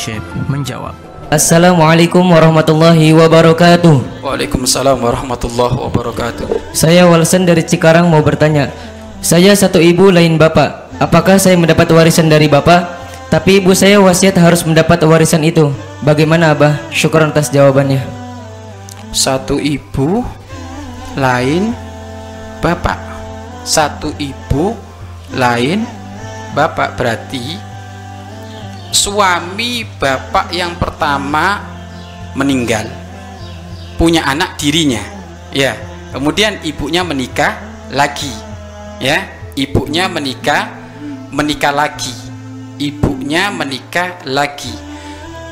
Syekh menjawab. Assalamualaikum warahmatullahi wabarakatuh. Waalaikumsalam warahmatullahi wabarakatuh. Saya Walsen dari Cikarang mau bertanya. Saya satu ibu lain bapak. Apakah saya mendapat warisan dari bapak? Tapi ibu saya wasiat harus mendapat warisan itu. Bagaimana abah? Syukur atas jawabannya. Satu ibu lain bapak. Satu ibu lain bapak berarti suami bapak yang pertama meninggal. Punya anak dirinya. Ya. Kemudian ibunya menikah lagi. Ya. Ibunya menikah menikah lagi. Ibunya menikah lagi.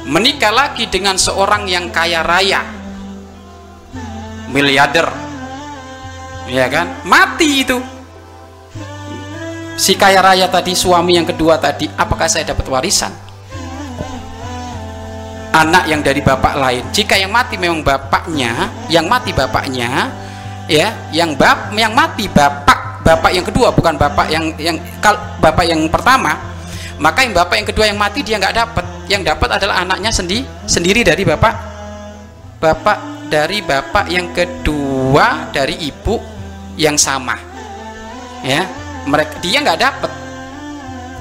Menikah lagi dengan seorang yang kaya raya. Miliarder. Ya kan? Mati itu. Si kaya raya tadi suami yang kedua tadi apakah saya dapat warisan anak yang dari bapak lain. Jika yang mati memang bapaknya yang mati bapaknya ya yang bap yang mati bapak bapak yang kedua bukan bapak yang yang kal bapak yang pertama maka yang bapak yang kedua yang mati dia nggak dapat. Yang dapat adalah anaknya sendi sendiri dari bapak bapak dari bapak yang kedua dari ibu yang sama. Ya mereka dia nggak dapat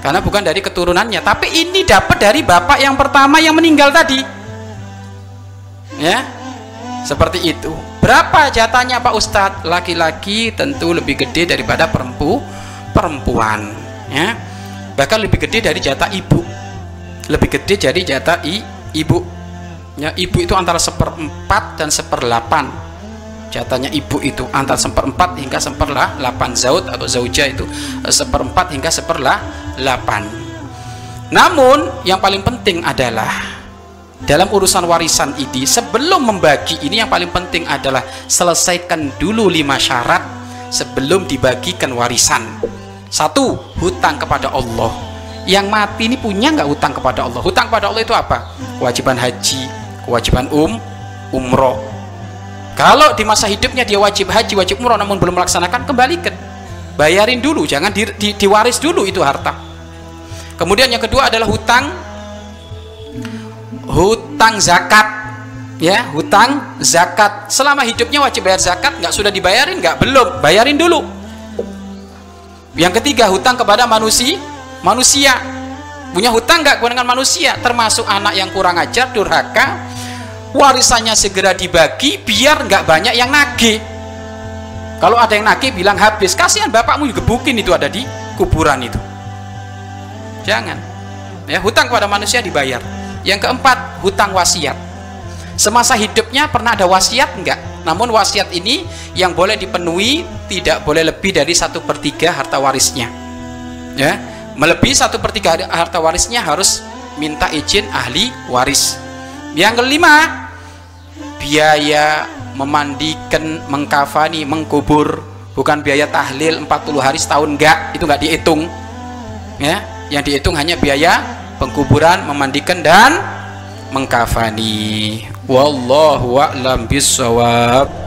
karena bukan dari keturunannya tapi ini dapat dari bapak yang pertama yang meninggal tadi. Ya seperti itu. Berapa jatahnya Pak Ustadz laki-laki tentu lebih gede daripada perempu perempuan. Ya bahkan lebih gede dari jatah ibu. Lebih gede dari jatah i, ibu. Ya ibu itu antara seperempat dan seperlapan. Jatahnya ibu itu antara seperempat hingga seperlah delapan zaud atau zauja itu. Seperempat hingga seperlah delapan. Namun yang paling penting adalah dalam urusan warisan ini sebelum membagi ini yang paling penting adalah selesaikan dulu lima syarat sebelum dibagikan warisan. Satu hutang kepada Allah. Yang mati ini punya nggak hutang kepada Allah? Hutang kepada Allah itu apa? Kewajiban haji kewajiban um umroh. Kalau di masa hidupnya dia wajib haji, wajib umroh namun belum melaksanakan, kembalikan. Bayarin dulu, jangan di, di, diwaris dulu itu harta. Kemudian yang kedua adalah hutang hutang zakat. Ya, hutang zakat. Selama hidupnya wajib bayar zakat, nggak sudah dibayarin nggak? Belum, bayarin dulu. Yang ketiga, hutang kepada manusia, manusia. Punya hutang nggak dengan manusia, termasuk anak yang kurang ajar, durhaka, warisannya segera dibagi biar nggak banyak yang nagih kalau ada yang nagih bilang habis kasihan bapakmu juga bukin itu ada di kuburan itu jangan. Ya hutang kepada manusia dibayar. Yang keempat hutang wasiat. Semasa hidupnya pernah ada wasiat enggak? Namun wasiat ini yang boleh dipenuhi tidak boleh lebih dari satu per tiga harta warisnya. Ya melebihi satu per tiga harta warisnya harus minta izin ahli waris. Yang kelima, biaya memandikan, mengkafani, mengkubur, bukan biaya tahlil 40 hari setahun enggak, itu enggak dihitung. Ya, yang dihitung hanya biaya pengkuburan, memandikan dan mengkafani. Wallahu a'lam bishawab.